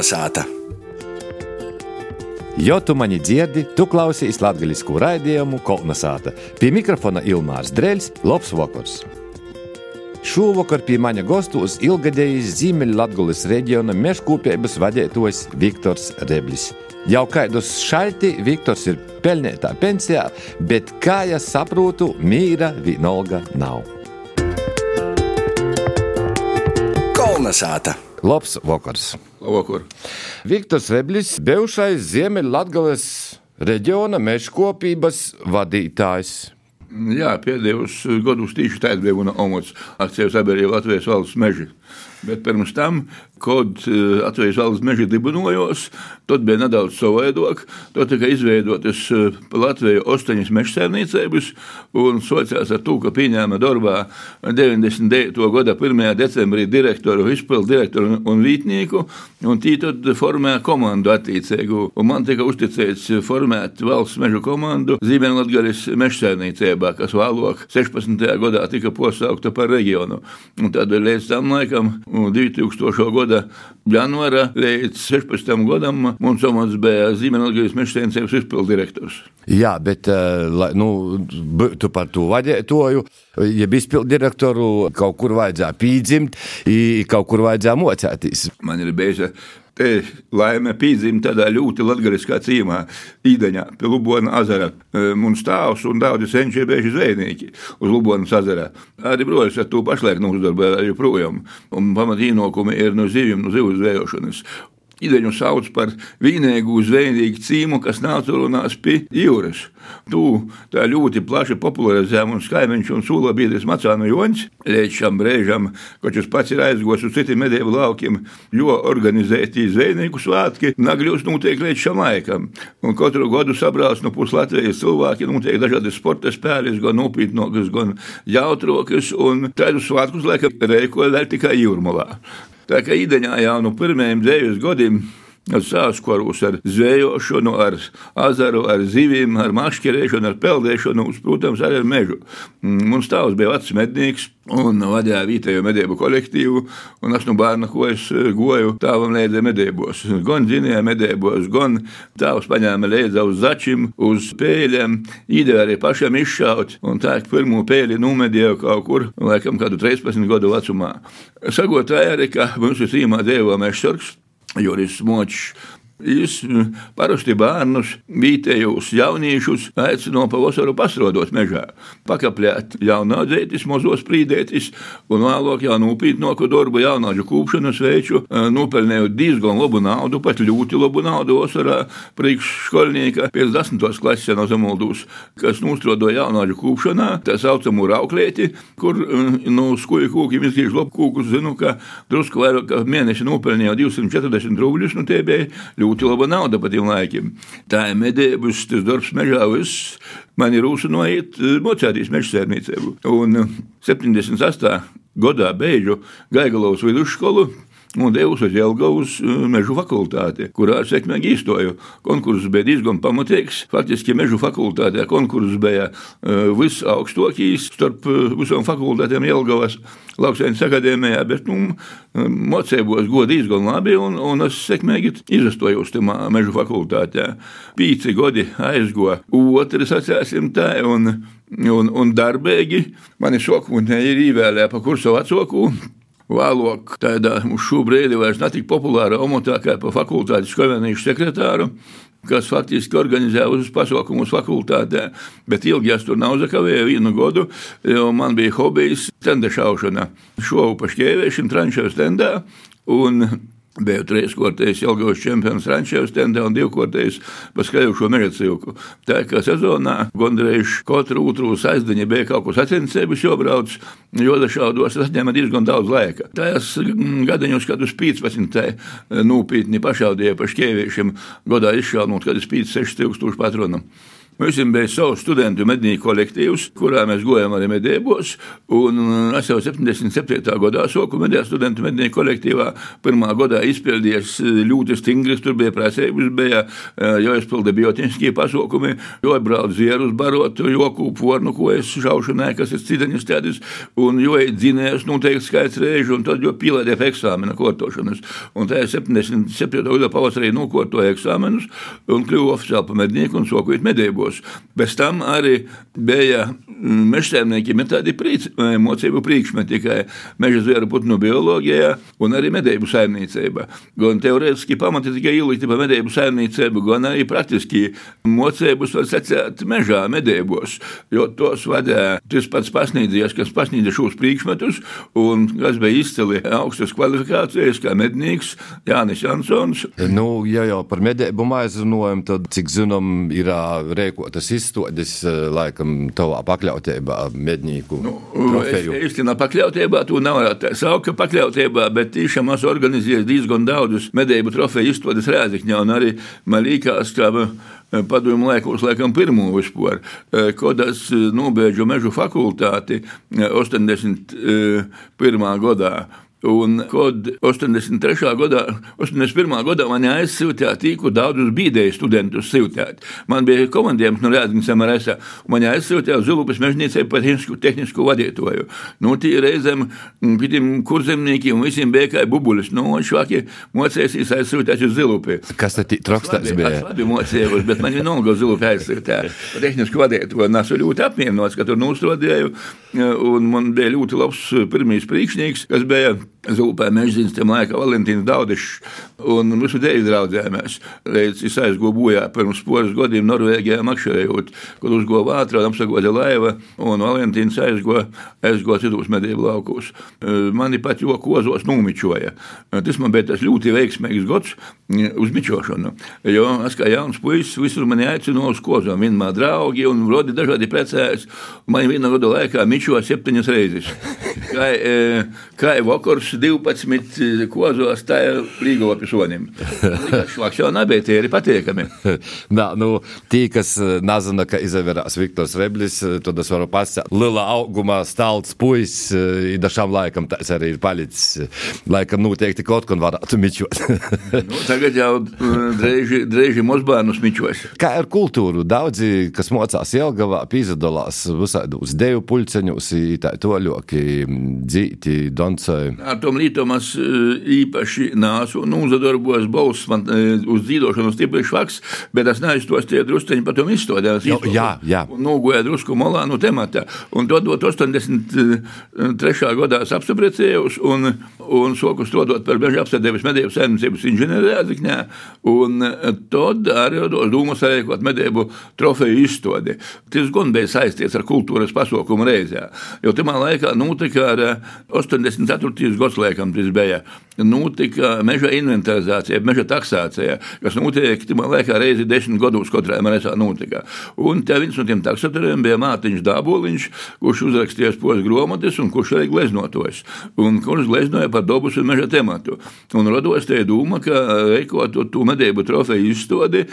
Kolnesāta! Jo tu mani dzirdi, tu klausies latviešu raidījumu Kolnesāta. Pie mikrofona Ilmārs Dreļs, Lops Vokors. Šovakar pie maņa gastos ilgadējis Ziemeļlatgulis reģiona mežkopības vadītājs Viktors Reblis. Jau kādus šalti Viktors ir pelnītā pensijā, bet kā es saprotu, mīra vienalga nav. Kolnesāta! Labs vakars! Labvakar. Viktors Reblis, bijušais Ziemeļlatgales reģiona mežkopības vadītājs. Jā, pēdējos gados tieši tāds bija mana amats - akciju sabiedrība Latvijas valsts meži. Bet pirms tam, kad eh, Latvijas valsts meži dibinājās, tad bija nedaudz savādāk. Tad tika izveidotas eh, Latvijas astoņas meža saimniecības, un sociāls ar to, ka pieņēma darbā 99. gada 1. decembrī direktoru, izpildu direktoru un vītnieku, un tī tad formēja komandu attiecīgu. Un man tika uzticēts formēt valsts mežu komandu Ziemeļlatgales meža saimniecībā, kas vēlāk 16. gadā tika posaukta par reģionu. Un tad līdz tam laikam, 2000. gada janvāra līdz 16. gadam, mums amats bija Ziemeļlatgales meža saimniecības izpildu direktors. Jā, bet eh, nu, tu par to vadītāju, ja izpildu direktoru kaut kur vajadzēja pīdzimt, kaut kur vajadzēja mocēties. Man ir bijusi laime piezīme tādā ļoti latgariskā cīmā, Īdeņā, pie Lubona ezera. E, Mums stāvs un daudzi senči ir bijuši zvejnieki uz Lubonas ezera. Arī broļus ar to pašlaik nodarbojas joprojām. Un pamatīnokumi ir no zivīm, no zivu zvejošanas. Ideņu sauc par vienīgu zvejnieku cīmu, kas nācās pie jūras. Tu tā ļoti plaši popularizē mums kaimiņš un sula biedrs Macānu Joņš. Līdz šam brīžam, kad šis pats ir aizgojis uz citiem medību laukiem, jo organizēti zvejnieku svētki nagļūst notiek līdz šam laikam. Un katru gadu sabrās no pus Latvijas cilvēki, notiek dažādi sporta spēles, gan nopietnākas, gan jautrokas, un tādus svētkus laikam reikoja vēl tikai jūrmalā. Tā kā īdeņā jau no pirmajiem dzīves gadiem sāskorus ar zvejošanu, ar azaru, ar zivīm, ar mašķerēšanu, ar peldēšanu, uz, protams, arī ar mežu. Mums tēvs bija vecs mednieks un vadīja vietējo medību kolektīvu, un es no bērna ko es eh, goju tēvam līdzi medībos. Gan zinīja medībos, gan tēvs paņēma līdzi uz začim, uz pēļiem, īdēja arī pašam izšaut, un tā pirmo pēli numedīja kaut kur, laikam, kādu 13 gadu vecumā. Sagot arī, ka mums ir cīmā dievo mežsargs, Your is much Viņš parasti bērnus, vietējos jauniešus aicino pavasaru pasrodot mežā, pakaplēt jaunādzētis, mozos prīdētis, un vēlāk jau nopietnāku darbu jaunāģu kūpšanas veicu, nopelnējot diezgan labu naudu, pat ļoti labu naudu vasarā priekšskolnieka 50. klases no Zemoldūs, kas nostrodoja jaunāģu kūpšanā, tā saucamu rauklēti, kur no skuju kūkiem izgriež labu kūkus, zinu, ka drusku vairāk mēneši nopelnīja 240 rubļus, nu tie bija ļoti laba nauda pa tiem laikiem. Tā ir medības, tas darbs mežā, viss man ir uzsanojiet mocētīs meža sērnīcību. Un 78. gadā beidžu Gaigalovas vidusskolu un devu uz Jelgavas mežu fakultāti, kurā sekmīgi īstoju. Konkurss bija diezgan pamatīgs. Faktiski mežu fakultātē konkurss bija uh, visaugstākais starp uh, visām fakultātēm Jelgavas lauksainas akadēmijā, bet nu, mocībos godīgi diezgan labi, un, un es sekmīgi izastojos tajā mežu fakultātē. Pīci gadi aizgoja, otrs atcēsim tā, un, un, un darbīgi mani sokmutnē ir īvēlē pa kursu vecāku. Vēlāk, tādā uz šo brīdi vairs netika populāra amatā kā pa fakultātes konvenīšu sekretāru, kas faktiski organizēja uz pasaukumus fakultātē, bet ilgi es tur nav zakavēju vienu gadu, jo man bija hobijs tendešaušana. Šovu pa šķēvēšanu tranšēju stendā, un Biju trīskārtais Jelgavas čempions Rančevs tendē un divkārtais pa skaļušo meža cilku. Tā kā sezonā gandrīz katru otru aizdiņu bija kaut kas sacensības jobrauc, jo dažādos atņēma diezgan daudz laika. Tās gadiņus, kad uz 15 tā nopietni pašaudīja pa šķēviešiem, godā izšaunot, kad uz 5000 patronu. Mums bija savs studentu mednieku kolektīvs, kurā mēs gojām arī medībos. Un es jau 77. gadā soku medījā studentu mednieku kolektīvā. Pirmā gadā izpildījies ļoti stingrs, tur bija prasības, bija jāizpilda biotiniskie pasaukumi, jābrauc zierus barot, joku pornu, ko es šaušanai, kas ir citaņas tēdis, un jo dzinējos noteikti skaits reižu, un tad jo pilēdēja eksāmena kortošanas. Un tā 77. gada pavasarī nokortoja eksāmenus un kļuva oficiāli par mednieku un sokojot medībos. Bez tam arī bija mm, mežsēmniekiem tādi mocību priekšmeti tikai meža zvēru putnu bioloģijā un arī medību saimniecībā. Gan teorētiski pamati tikai ielikti pa medību saimniecību, gan arī praktiski mocības var secēt mežā medībos, jo tos vadīja tas pats pasniedzējs, kas pasniedza šos priekšmetus un kas bija izcili augstas kvalifikācijas, kā mednieks Jānis Jansons. Nu, ja jau par medību aizrunājam, tad, cik zinām, ir rēkotas izstādes laikam tavā pakļautībā mednieku nu, trofeju. Es, īstenībā pakļautībā to nevarētu saukt, ka pakļautībā, bet tiešām esmu organizējis diezgan daudzus medību trofeju izstādes Rēzikņā un arī man liekas, ka padomju laikos, laikam, pirmo vispār, kad es nobeidzu mežu fakultāti 81. gadā. Un, kad 83. gadā, 81. gadā man aizsūtīja tīku daudzus bīdēju studentus siltēt. Man bija komandējums no Rēzgnes MRS, un man aizsūtīja Zulupes mežniecei par tehnisku, tehnisku vadītoju. Nu, tī reizēm pitiem kurzemniekiem visiem bija kā bubulis. Nu, un švaki mocēsīs aizsūtīt uz Zilupi. Kas tad trokstās bija? Es labi mocējos, bet man vienalga uz Zilupi aizsūtīja tehnisku vadītoju. Un esmu ļoti apmierināts, ka tur nostrodēju, un man bija ļoti labs pirmīs priekšnieks, kas bija Zulpē mežģīns, tam laikā Valentīns Daudišs, un mēs Deivu draudzējāmies. Reiz es aizgoju bojā pirms poras gadiem Norvēģijā makšējot, kad uzgoja vātrā, apsagoja laiva, un Valentīns aizgoja, aizgoja citos medību laukos. Mani pat jo kozos numičoja. Tas man bija tas ļoti veiksmīgs gads uz mičošanu, jo es kā jauns puisis visur mani aicināja uz kozām, vienmēr draugi un rodi dažādi precējas. Man viena gada laikā mičoja septiņas reizes. Kā, kā vakars 12 kozos, tā ir līgopi sonim. Šlaks jau nebija, tie ir patīkami. Nā, nu, tī, kas nezina, ka izavērās Viktors Reblis, tad es varu pasakāt, liela augumā stalts puis, i dažām laikam tas arī ir palicis. Laikam noteikti kaut ko varētu mičot. nu, tagad jau dreiži, dreiži mozbērnus mičos. Kā ar kultūru? Daudzi, kas mocās Jelgavā, pīzadalās visādos deju pulceņus, tā toļoki, dzīti, doncai. Ar tom lītom es īpaši nāsu un uzadarbojos balss man uz dzīvošanu stipri švaks, bet es neaizstostīju drusceņi par tom izstādēm. Jā, jā. Un nogāju drusku malā no temata. Un to dot 83. gadā es apsaprecējos un, un soku strodot par bežu apsardēvis medību saimniecības inženieri Rēzikņā. Un tad arī dūmas rēkot medību trofeju izstādi. Tas gan bija saistīts ar kultūras pasaukumu reizē. Jo tajā laikā notika ar 84. gads, laikam, tas bija. Notika meža inventarizācija, meža taksācija, kas notiek tajā laikā reizi desmit gados katrā mēnesā notika. Un te viens no tiem taksatoriem bija Mārtiņš Dāboliņš, kurš uzrakstījis pogas grāmatas un kurš arī gleznotojs. Un kurš gleznoja par dabas un meža tematu. Un rados te doma, ka veikot to medību trofeju izstādi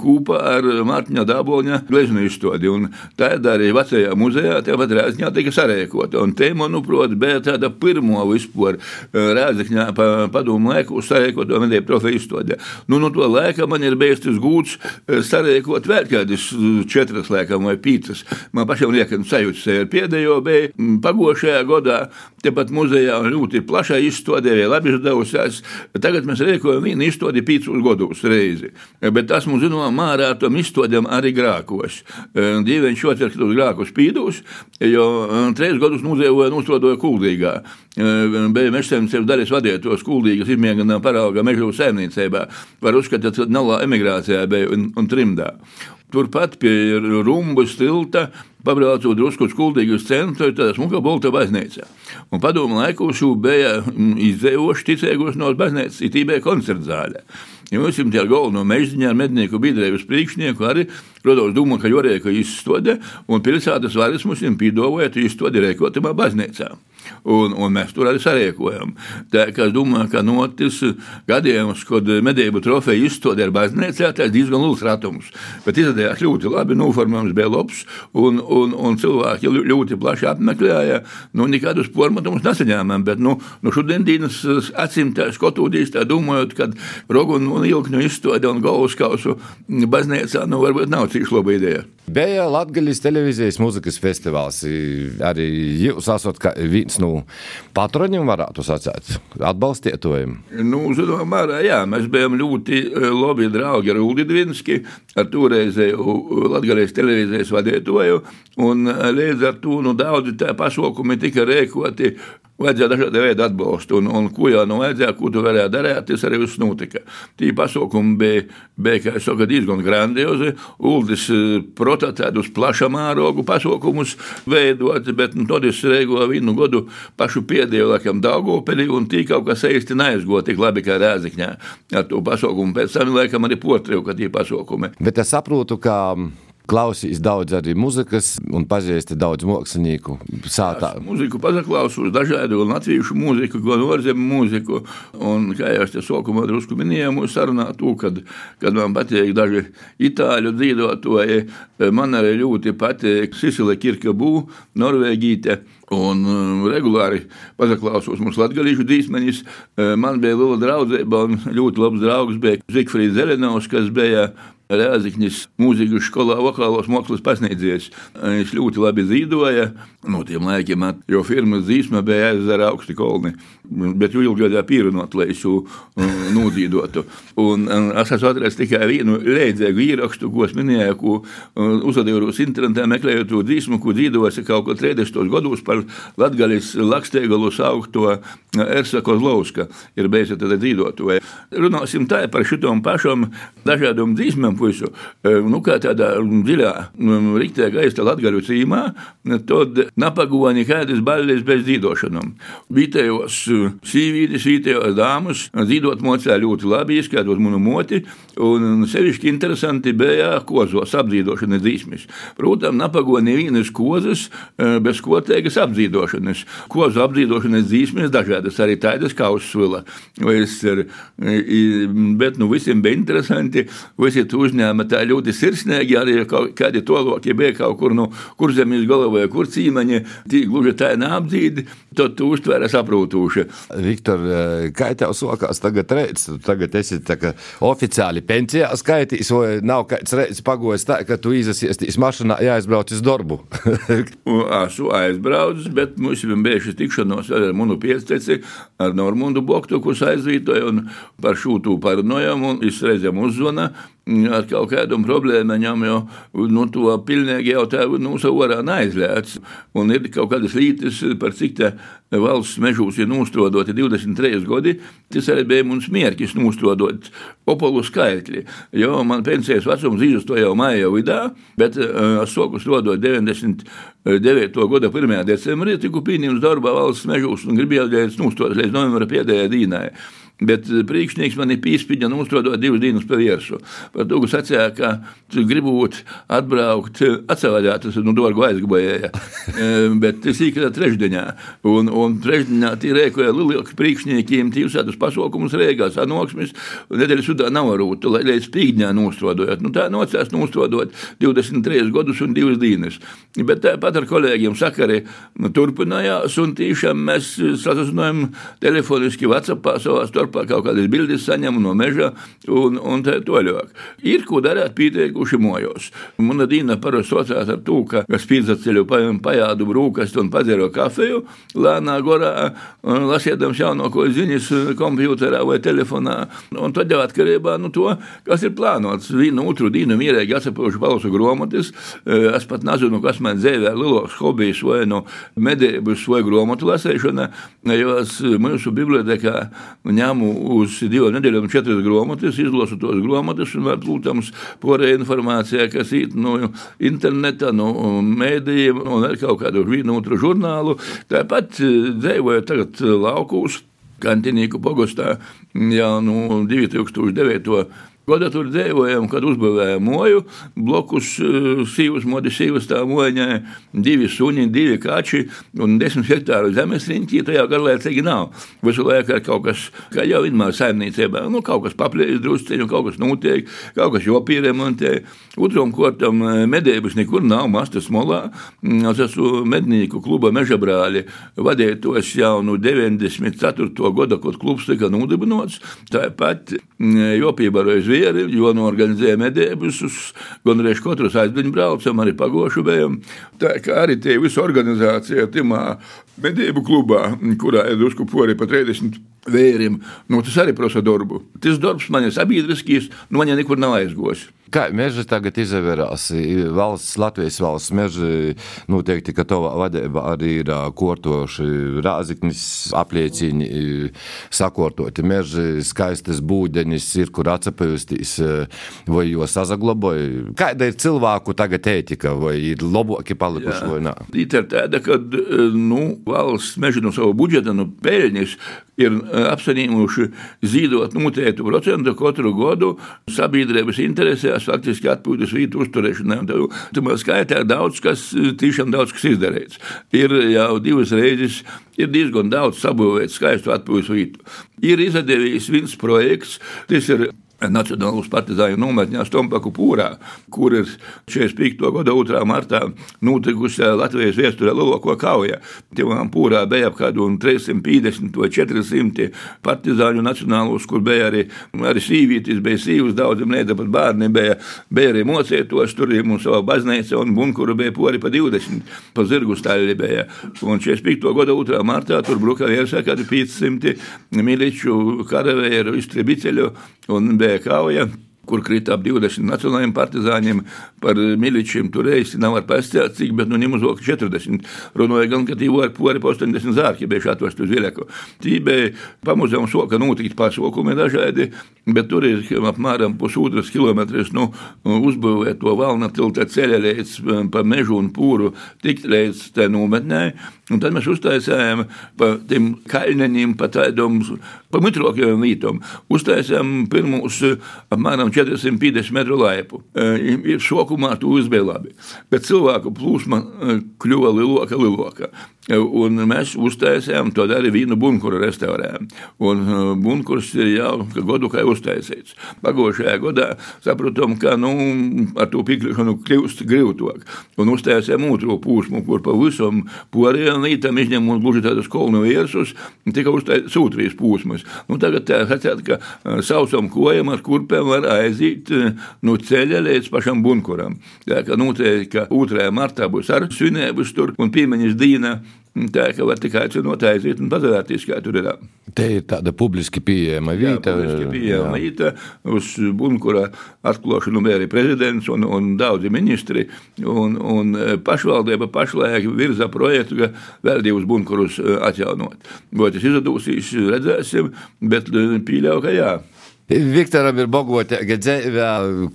kopā ar Mārtiņa Dāboliņa gleznu izstādi. Un tā ir arī vecajā muzejā, tāpat Rēzņā tika sarēkota. Un te, manuprāt, bija tāda pirmo vispār Rēzakņā pa padomu laiku sarēkot to medību trofeju izstādē. Nu, no to laika man ir bijis tas gūts sarēkot vēl kādas četras laikam vai pīcas. Man pašam liekas, sajūtas ar pēdējo bija pagošajā gadā, tepat muzejā ļoti plašā izstādē, vēl labi izdevusies. Tagad mēs rēkojam vienu izstādi pīcus gadus reizi. Bet tas mums zinām mārā tom izstādēm arī grākos. Dīvaini šotver, ka tos grākus pīdus, jo trīs gadus muzejoja nostodoja kuldīgā. Bija mežsēmniecības daļas vadītos kuldīgas izmēģinājuma parauga mežu sēmniecībā. Var uzskatīt, ka nelā emigrācijā bija un, un trimdā. Turpat pie Rumbas tilta pabraucot drusku uz kuldīgas centru, tad smuka bolta baznīca. Un padomu laiku šū bija izdevoši ticēgos no baznīcas, it īpaši koncerta ir tie galveno mežziņā mednieku biedrības priekšnieku arī Rodovs domā, ka Jorēka izstode un pilsētas varas mums piedāvāja izstodi rēkotamā baznīcā. Un, un mēs tur arī sarīkojam. Tā kā es domāju, ka notis gadījums, kad medību trofeju izstādē ar baznīcā, tas diezgan liels ratums. Bet izrādījās ļoti labi, noformējums bija labs, un, un, un cilvēki ļoti plaši apmeklēja. Nu, nekādus formatumus nesaņēmām, bet nu, nu šodien dienas acīm tā domājot, ka rogunu un ilkņu izstādē un galvaskausu baznīcā, nu varbūt nav cik laba ideja. Bija Latvijas televīzijas muzikas festivāls. Arī jūs esat viens no patroniem, varētu sacīt, atbalstietājiem. Nu, zināmā mērā, jā, mēs bijām ļoti eh, labi draugi ar Uldi Dvinski, ar toreizēju Latvijas televīzijas vadītāju, un eh, līdz ar to nu, daudzi tā pasākumi tika rēkoti Vajadzēja dažādi veidi atbalstu, un, un ko jau nu vajadzēja, ko tu varēji darīt, tas arī viss notika. Tī pasaukumi bija, bija kā es saku, diezgan grandiozi. Uldis eh, prototēdus plaša mērogu pasaukumus veidot, bet nu, tad es reigoju vienu godu pašu pēdējo laikam Daugopeli, un tī kaut kas īsti neaizgo tik labi kā Rēzikņā ar to pasaukumu. Pēc tam laikam arī potrēju, ka tie pasaukumi. Bet es saprotu, ka klausīs daudz arī muzikas un pazīsti daudz mākslinieku. Sātā. Es muziku pazaklausos dažādu latviešu mūziku, gan orzemu mūziku. Un, kā jau es te sākumā drusku minēju, mūsu sarunā to, kad, kad man patīk daži itāļu dzīvotāji, man arī ļoti patīk Sisile Kirkabū, Norvēģīte. Un uh, regulāri pazaklausos mūsu latgadījušu dīsmeņus. Uh, man bija liela draudzība un ļoti labs draugs bija Zikfrīds Zelenovs, kas bija Rēzaknis mūzikas skolā vokālos mākslas pasniedzējs. Viņš ļoti labi zīdoja. No tiem laikiem jau firmas zīsma bija aizsara augsti kolni, bet jau ilgādā pierunot, lai es jau nūdzīdotu. Un es esmu atradis tikai vienu lēdzīgu īrakstu, ko es minēju, ko uzadījos internetā meklējot to dzīsmu, ko dzīdojas kaut ko 30. gados par Latgalis lakstēgalu saukto Ersa Kozlovska ir beidzot tad dzīvotu. Runāsim tā par šitom pašam dažādām dzīsmēm, puisu, e, nu, kā tādā dziļā, nu, riktē gaista latgaļu cīmā, tad napagoni kādas baļas bez dzīdošanām. Vietējos e, sīvītis, vietējos dāmas dzīvot mocē ļoti labi, izskatot manu moti, un sevišķi interesanti bija kozos apdzīdošanas dzīsmis. Protams, napagoni vienas kozas e, bez kotēgas apdzīdošanas. Kozu apdzīdošanas dzīsmis dažādas, arī tādas kā uzsvila. Bet nu visiem bija interesanti, visi tu uzņēma tā ļoti sirsnīgi, arī kādi toloki bija kaut kur, nu, kur zemes galā vai kur cīmeņi, tī gluži tā neapdzīdi, tad tu uztvēri saprūtūši. Viktor, eh, kā tev sokās tagad? Tu tagad esi tā kā oficiāli pensijā skaitīs, vai nav kāds reids pagojis tā, ka tu izasiestīs mašīnā jāizbrauc uz darbu? Esmu aizbraucis, bet mums ir bijušas tikšanos ar manu piesteci, ar Normundu Boktu, kurš aizvītoja un par šūtu parunojam, un es reizēm uzzvana, ar kaut kādām problēmām, jo nu, to pilnīgi jau tā nu, savarā neaizliegts. Un ir kaut kādas lītas, par cik tā valsts mežos ir nostrodoti 23 gadi. Tas arī bija mums mērķis nostrodot opolu skaitļi. Jo man pensijas vecums to jau māja vidā, bet uh, es soku strodot 99. gada 1. decembrī, tiku pieņemts darbā valsts mežos un gribēju nostrodot līdz novembra pēdējai dīnai. Bet eh, priekšnieks man ir pīspīdņa un uzstrodot divas dienas pa viersu. Par to, sacīja, ka gribot atbraukt atsevaļā, tas nu dārgu aizgabājēja. Eh, bet tas ir kā trešdienā. Un, un trešdienā tie rēkoja lielāki priekšniekiem, tie uzsādus pasaukumus rēgās, anoksmis, un nedēļas sudā nav varbūt, lai līdz pīdņā nostrodojot. Nu tā nocās nostrodot 23 gadus un divas dienas. Bet tāpat ar kolēģiem sakari nu, turpinājās, un tiešām mēs sasazinājām telefoniski WhatsAppā savā starpā kaut kādas bildes saņemu no meža un, un tā toļāk. Ir ko darīt pieteikuši mojos. Mana dīna parasti sociās ar to, ka es pīdzaceļu pajādu brūkastu un padzēru kafeju lēnā gorā, lasiedams jaunāko ziņas kompjuterā vai telefonā. Un tad jau atkarībā no nu, to, kas ir plānots. Vienu otru dienu mierīgi atsapošu palasu grāmatas. Es pat nezinu, kas man dzīvē lielos hobijs vai no medības vai grāmatu lasēšana, jo es mūsu bibliotekā ņēmu ņemu uz divām nedēļām četras grāmatas, izlasu tos grāmatas un protams, porē informācijā, kas ir no interneta, no mēdījiem un ar kaut kādu vienu otru žurnālu. Tāpat eh, dzīvoju tagad laukos Kantinīku pogostā jau no 2009. Gada tur dzīvojam, kad uzbūvējām moju, blokus, eh, sīvas, modi sīvas tā mojaņai, divi suņi, divi kači un desmit hektāru zemes riņķī, tajā garlaicīgi nav. Visu laiku ir kaut kas, kā jau vienmēr saimniecībā, nu, kaut kas paplējas drusceņu, kaut kas notiek, kaut kas jopīremontē. Otram kortam eh, medības nekur nav, mastas molā. Mm, es esmu mednieku kluba meža brāļi, vadētos jau no 94. gada, kad klubs tika nodibinots. Tāpat mm, jopībarojas zvieri, jo norganizēja medības, gan arī katru aizdiņu braucam, arī pagošu bijām. Tā kā arī tie visa organizācija timā medību klubā, kurā ir drusku pori pa 30 vēriem, nu, tas arī prasa darbu. Tas darbs man ir sabiedriskīs, nu man jau nekur nav aizgojis. Kā meža tagad izvērās? Valsts, Latvijas valsts meža noteikti, ka tavā vadībā arī ir kortoši rāziknis apliecini, sakortoti meži, skaistas būdenis, ir kur atsapējustīs, vai jo sazagloboja. Kāda ir cilvēku tagad ētika, vai ir labāki palikuši Jā. vai nā? Ir tāda, ka nu, valsts meža no savu budžeta, no peļņas ir apsaņēmuši zīdot noteiktu procentu katru gadu sabiedrības interesēs faktiski atpūtas vītu uzturēšanai. Tur skaitā daudz kas, tiešām daudz kas izdarīts. Ir jau divas reizes, ir diezgan daudz sabūvēts skaistu atpūtas vītu. Ir izdevies viens projekts, tas ir Nacionālās partizāņu nometņā Stompaku pūrā, kur ir 45. gada 2. martā notikusi Latvijas vēsturē lielāko kauja. Tevām pūrā bija apmēram 350 vai 400 partizāņu nacionālos, kur bija arī, arī sīvītis, bija sīvas, daudziem ne pat bērni bija, bija arī mocētos, tur ir mums savā baznīca un bunkuru bija pori pa 20, pa zirgu staļi bija. Un 45. gada 2. martā tur bruka virsā kādi 500 miliču karavēju iztribiceļu un bija kauja kur krita ap 20 nacionālajiem partizāņiem, par miličiem tur reizes nav ar pastāstīt, cik, bet nu ņemot vokā 40. Runāja gan, ka tīvo ar pori pa 80 zārki, bija atvest uz Viļaku. Tī bija pamazām soka notikt pasokumi dažādi, bet tur ir apmēram pusotras kilometras, nu, uzbūvēt to valna tilta ceļa līdz pa mežu un pūru, tikt līdz te nometnē. Un tad mēs uztaisījām pa tiem kaļņiem, pa tādām pa mitrākajām vietām. Uztaisījām pirmus apmēram 450 metru laipu. E, Šokumā tu uzbēji labi, bet cilvēku plūsma e, kļuva lielāka, lielāka. Un mēs uztaisījām to arī vīnu bunkuru restorānā. Un bunkurs ir jau gadu kā uztaisīts. Pagājušajā gadā sapratām, ka nu, ar to pikļošanu kļūst grūtāk. Un uztaisījām otru pūsmu, kur pa visam poriem vītam izņemot gluži tādus kolnu viersus, tika uztaisīts sūtrīs pūsmas. Nu, tagad tā sacēt, ka sausam kojam ar kurpēm var aiziet eh, no ceļa līdz pašam bunkuram. Tā kā noteikti, ka 2. martā būs ar svinēbus tur un piemiņas dīna. Tā kā var tikai aicināt aiziet un pazarēties, kā tur ir. Te ir tāda publiski pieejama vieta. Jā, publiski pieejama vieta. Uz bunkura atklāšanu bija arī prezidents un, un daudzi ministri. Un, un eh, pašvaldība pašlaik virza projektu, ka vēl divus bunkurus eh, atjaunot. Vai tas izdosies, redzēsim, bet pieļauju, ka jā. Viktoram ir bagātīga dzīve,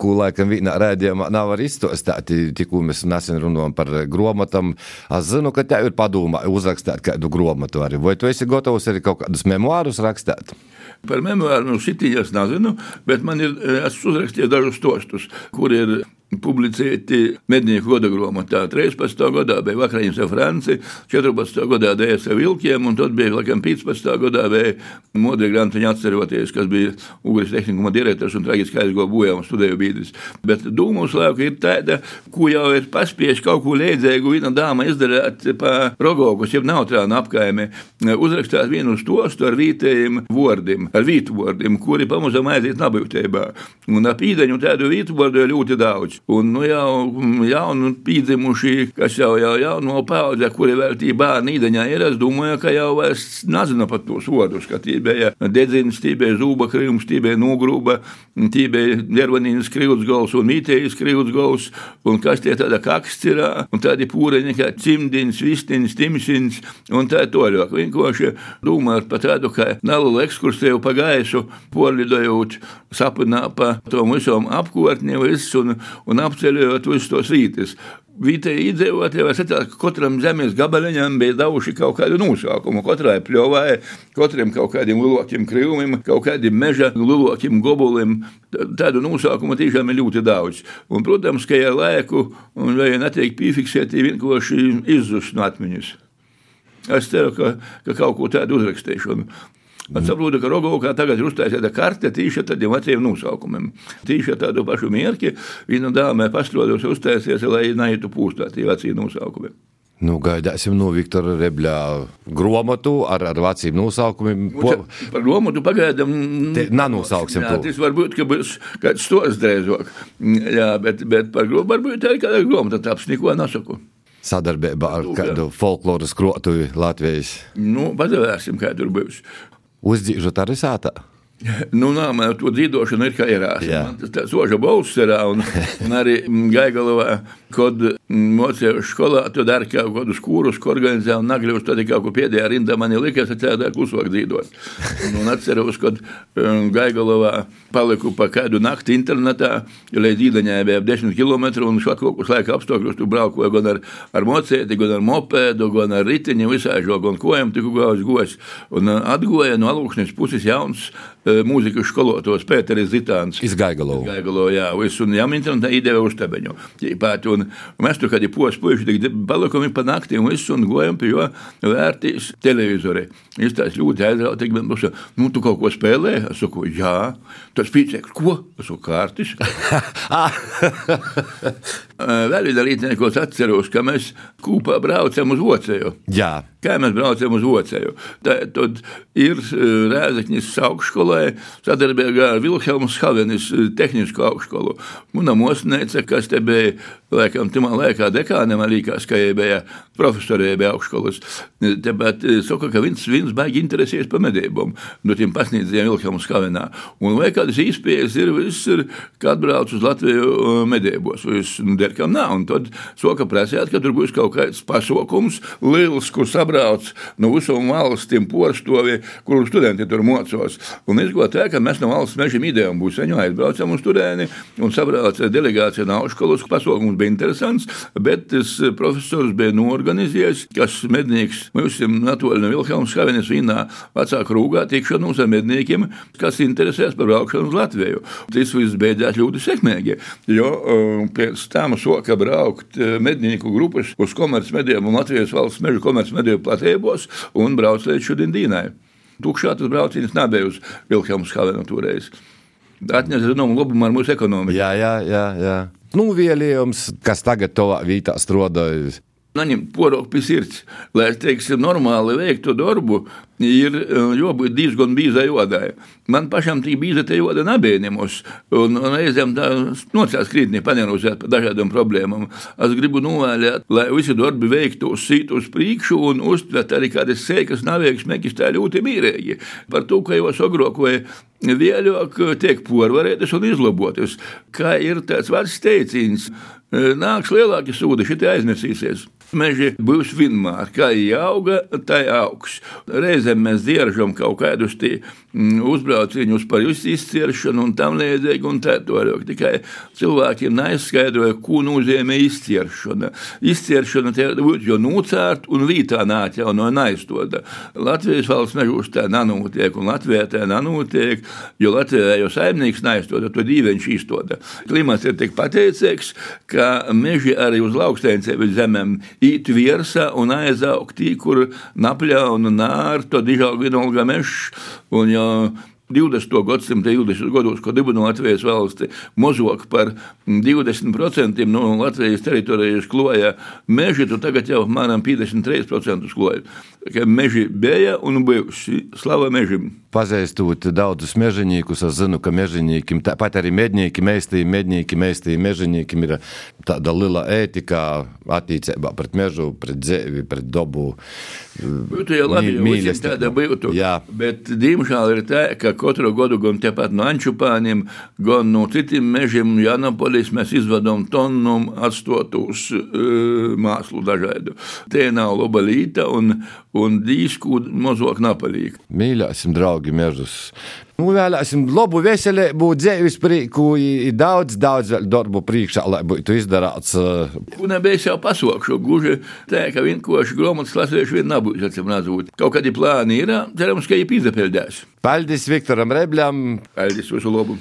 ko laikam vienā rādījumā nav arī izstāstīt. Tikko mēs nesen runājam par grāmatām. Es zinu, ka tev ir padomā uzrakstīt kādu grāmatu arī. Vai tu esi gatavs arī kaut kādus memoārus rakstīt? Par memoāru nu, šitīņas nezinu, bet man ir, esmu uzrakstījis dažus stostus, kur ir publicēti mednieku goda grāmatā. 13. gadā bija Vakarījums ar Franci, 14. gadā dēļas ar vilkiem, un tad bija laikam 15. gadā bija Modri Grantiņa atceroties, kas bija Ugris tehnikuma direktors un traģiski aizgoja bojā un studēju bīdis. Bet dūmus lauka ir tāda, ko jau ir paspieši kaut ko līdzīgu viena dāma izdarīt pa rogokus, jeb neutrānu apkaimi, uzrakstāt vienu stostu ar vītējiem vārdiem, ar vītu vārdiem, kuri pamazām aiziet nabūtībā. Un ap īdeņu tādu vītu vārdu ir ļoti daudz. Un nu, jau jaunu pīdzimuši, kas jau, jau jauno paudze, kuri vēl tī bērni īdeņā ir, es domāju, ka jau es nezinu pat tos vārdus, ka tī bija dedzins, tī bija zūba krīms, tī bija nogrūba, tī bija dervanīnas krīvs gals un mītējas krīvs gals, un kas tie tāda kakstira, un tādi pūreņi kā cimdins, vistiņš, timsins, un tā toļāk. Vienkārši domājot par tādu, ka nelielu ekskursiju pa gaisu, porlidojot sapnā pa tom visam apkārtni, viss, un, un apceļojot visus tos vītis. Vietēji iedzīvotāji var secēt, ka katram zemes gabaliņam bija devuši kaut kādu nosaukumu. Katrai pļovai, katram kaut kādiem lielākiem krīvumiem, kaut kādiem meža lielākiem gobuliem. Tādu nosaukumu tiešām ir ļoti daudz. Un, protams, ka ar laiku vai netiek piefiksēti vienkārši izzust no atmiņas. Es ceru, ka, ka kaut ko tādu uzrakstīšu. Es saprotu, ka Rogovā tagad ir uztaisīta karte tieši tādiem veciem nosaukumiem. Tieši tādu pašu mierki viņa dāmē pastrodos uztaisies, lai neietu pūstā tie vecie nosaukumi. Nu, gaidāsim no Viktora Rebļā grāmatu ar, ar veciem nosaukumiem. Po... Par grāmatu pagaidām nenosauksim. Jā, tas varbūt, ka būs kāds stos drēzāk. Jā, bet, bet par grāmatu varbūt arī kāda grāmata taps, neko nesaku sadarbībā ar kādu folkloras krotuvi Latvijas? Nu, padavērsim, kā tur būs. Uzdzīžot arī sātā. Nu, nā, man to dzīvošana ir kā ierās. Tas balss ir, un, un arī Gaigalovā, kad mocēju skolā, tad arī kaut kādus kūrus, ko organizēju, un nagļos, tad kaut ko pēdējā rindā man likās, ka tādā klusāk dzīvot. Un, atceros, kad um, Gaigalovā paliku pa kādu nakti internetā, jo līdz īdaņai bija 10 km, un kus laika apstākļos tu braukoju gan ar, ar mocēti, gan ar mopēdu, gan ar ritiņu, visāžo, gan kojam, tiku gājis gos. Un uh, atgoja no alūkšņas puses jauns mūzikas skolotos Pēteris Zitāns. Izgaigalo. Izgaigalo, jā, es un jām internetā ideja uztabeņu. Tīpāt, un mēs tur kādi pos puiši, tik palikumi pa nakti, un visu, un gojam pie jo vērtīs televizori. Es tās ļoti aizrautīgi, bet mums, nu, tu kaut ko spēlē? Es saku, jā. Tas pīcēks, ko? Es saku, kārtis. Vēl viena rītdiena, ko es atceros, ka mēs kūpā braucam uz Vocēju. Jā. Kā mēs braucam uz Vocēju? Tad ir Rēzekņas augšskolē sadarbībā ar Vilhelmu Skavenis tehnisko augšskolu. Muna mosnēca, kas te bija, laikam, timā laikā dekāne, man liekas, ka bija profesorē bija augšskolas. Tāpēc saka, ka viņš, viņš baigi interesējas par medībām no tiem pasniedzējiem Vilhelmu Skavenā. Un vai kādas īspējas ir, viss ir, kad brauc uz Latviju medībos, viss, derkam nav. Un tad soka prasēt, ka tur būs kaut kāds pasokums, liels, kur sabrauc no visām valstīm porstovi, kur studenti tur mocos. Un es gotu tā, ka mēs no valsts mežiem idejām būs viņu aizbraucam uz turieni un sabrauc delegācija no augšskolas. Bija interesants, bet tas profesors bija norganizējis, kas mednieks mums atvēl no Vilhelmas Havenes vīnā vecāku rūgā tikšanos ar medniekiem, kas interesēs par braukšanu uz Latviju. Tas viss beidzās ļoti sekmīgi, jo pēc tam soka braukt mednieku grupas uz komercmediem un Latvijas valsts meža komercmediju platībos un brauc līdz šodien dīnai. Tukšā tas brauciens nebija uz Vilhelmas Havenu toreiz. Atņemt zināmu labumu ar mūsu ekonomiku. Jā, jā, jā. jā. Nu, vielījums, kas tagad to vītā strādājas naņemt poroku pie sirds. Lai, teiksim, normāli veiktu darbu, ir jābūt diezgan bīzai jodai. Man pašam tī bīza te joda nebija nemus, un, un reizēm tā nocās krītni panervozēt par dažādām problēmām. Es gribu novēlēt, lai visi darbi veiktu uz sītu uz priekšu un uztvert arī kādas sēkas naveiksmēkis tā ļoti mīrēji. Par to, ka jau sagrokoja vēļāk tiek porvarētas un izlabotas. Kā ir tāds vārds teicīns, nāks lielāki sūdi, šitie aiznesīsies. Meži būs vienmēr, kā auga, tā augs. Reizēm mēs dieržam kaut kādus mm, uzbraucienus par izciršanu un tam līdzīgi, un tā. Tikai cilvēkiem neizskaidroja, ko nozīmē izciršana. Izciršana būtu jau nocērt un vītā nāķauno neizstoda. Latvijas valsts mežos tā nanotiek, un Latvijā tā nanotiek, jo Latvijā jau saimnieks neizstoda, to dīveņš izstoda. Klimats ir tik pateicīgs, ka meži arī uz lauksteinicēm zemēm īt virsā un aizaugt tī, kur napļauna nār, to dižāgu vienalga mešs. Un, ja 20. gadsimta 20. gados, kad dibināja Latvijas valsti, mazāk par 20% no Latvijas teritorijas kloja meži, tad tagad jau apmēram 53% kloja. Meži bija un bijuši slava mežam. Pazīstot daudzus mežģīniekus, es zinu, ka mežģīniekiem, tāpat arī mednieki, meistī, mednieki, meistī, mežģīniekiem ir tāda liela ētika attiecībā pret mežu, pret dzēvi, pret dabu. Būtu jau labi, ja tāda būtu. Jā. Bet, diemžēl, ir tā, ka katru gadu gan tepat no Ančupāniem, gan no citiem mežiem Janapolis mēs izvadām tonnum atstotus uh, māslu dažādu. Te nav laba līta un, un dīsku mazāk napalīk. Mīļāsim, draugi, mežus. Novēlēsim labu veselību, dzīves prieku, daudz, daudz darbu priekšā, lai būtu izdarīts. Un mēs jau pasaukšu, gluži tā, ka vienkārši grāmatas lasījuši vien nebūs, acīm redzot. Kaut kādi plāni ir, cerams, ka viņi izdepildēs. Paldies Viktoram Rebļam! Paldies, visu labu!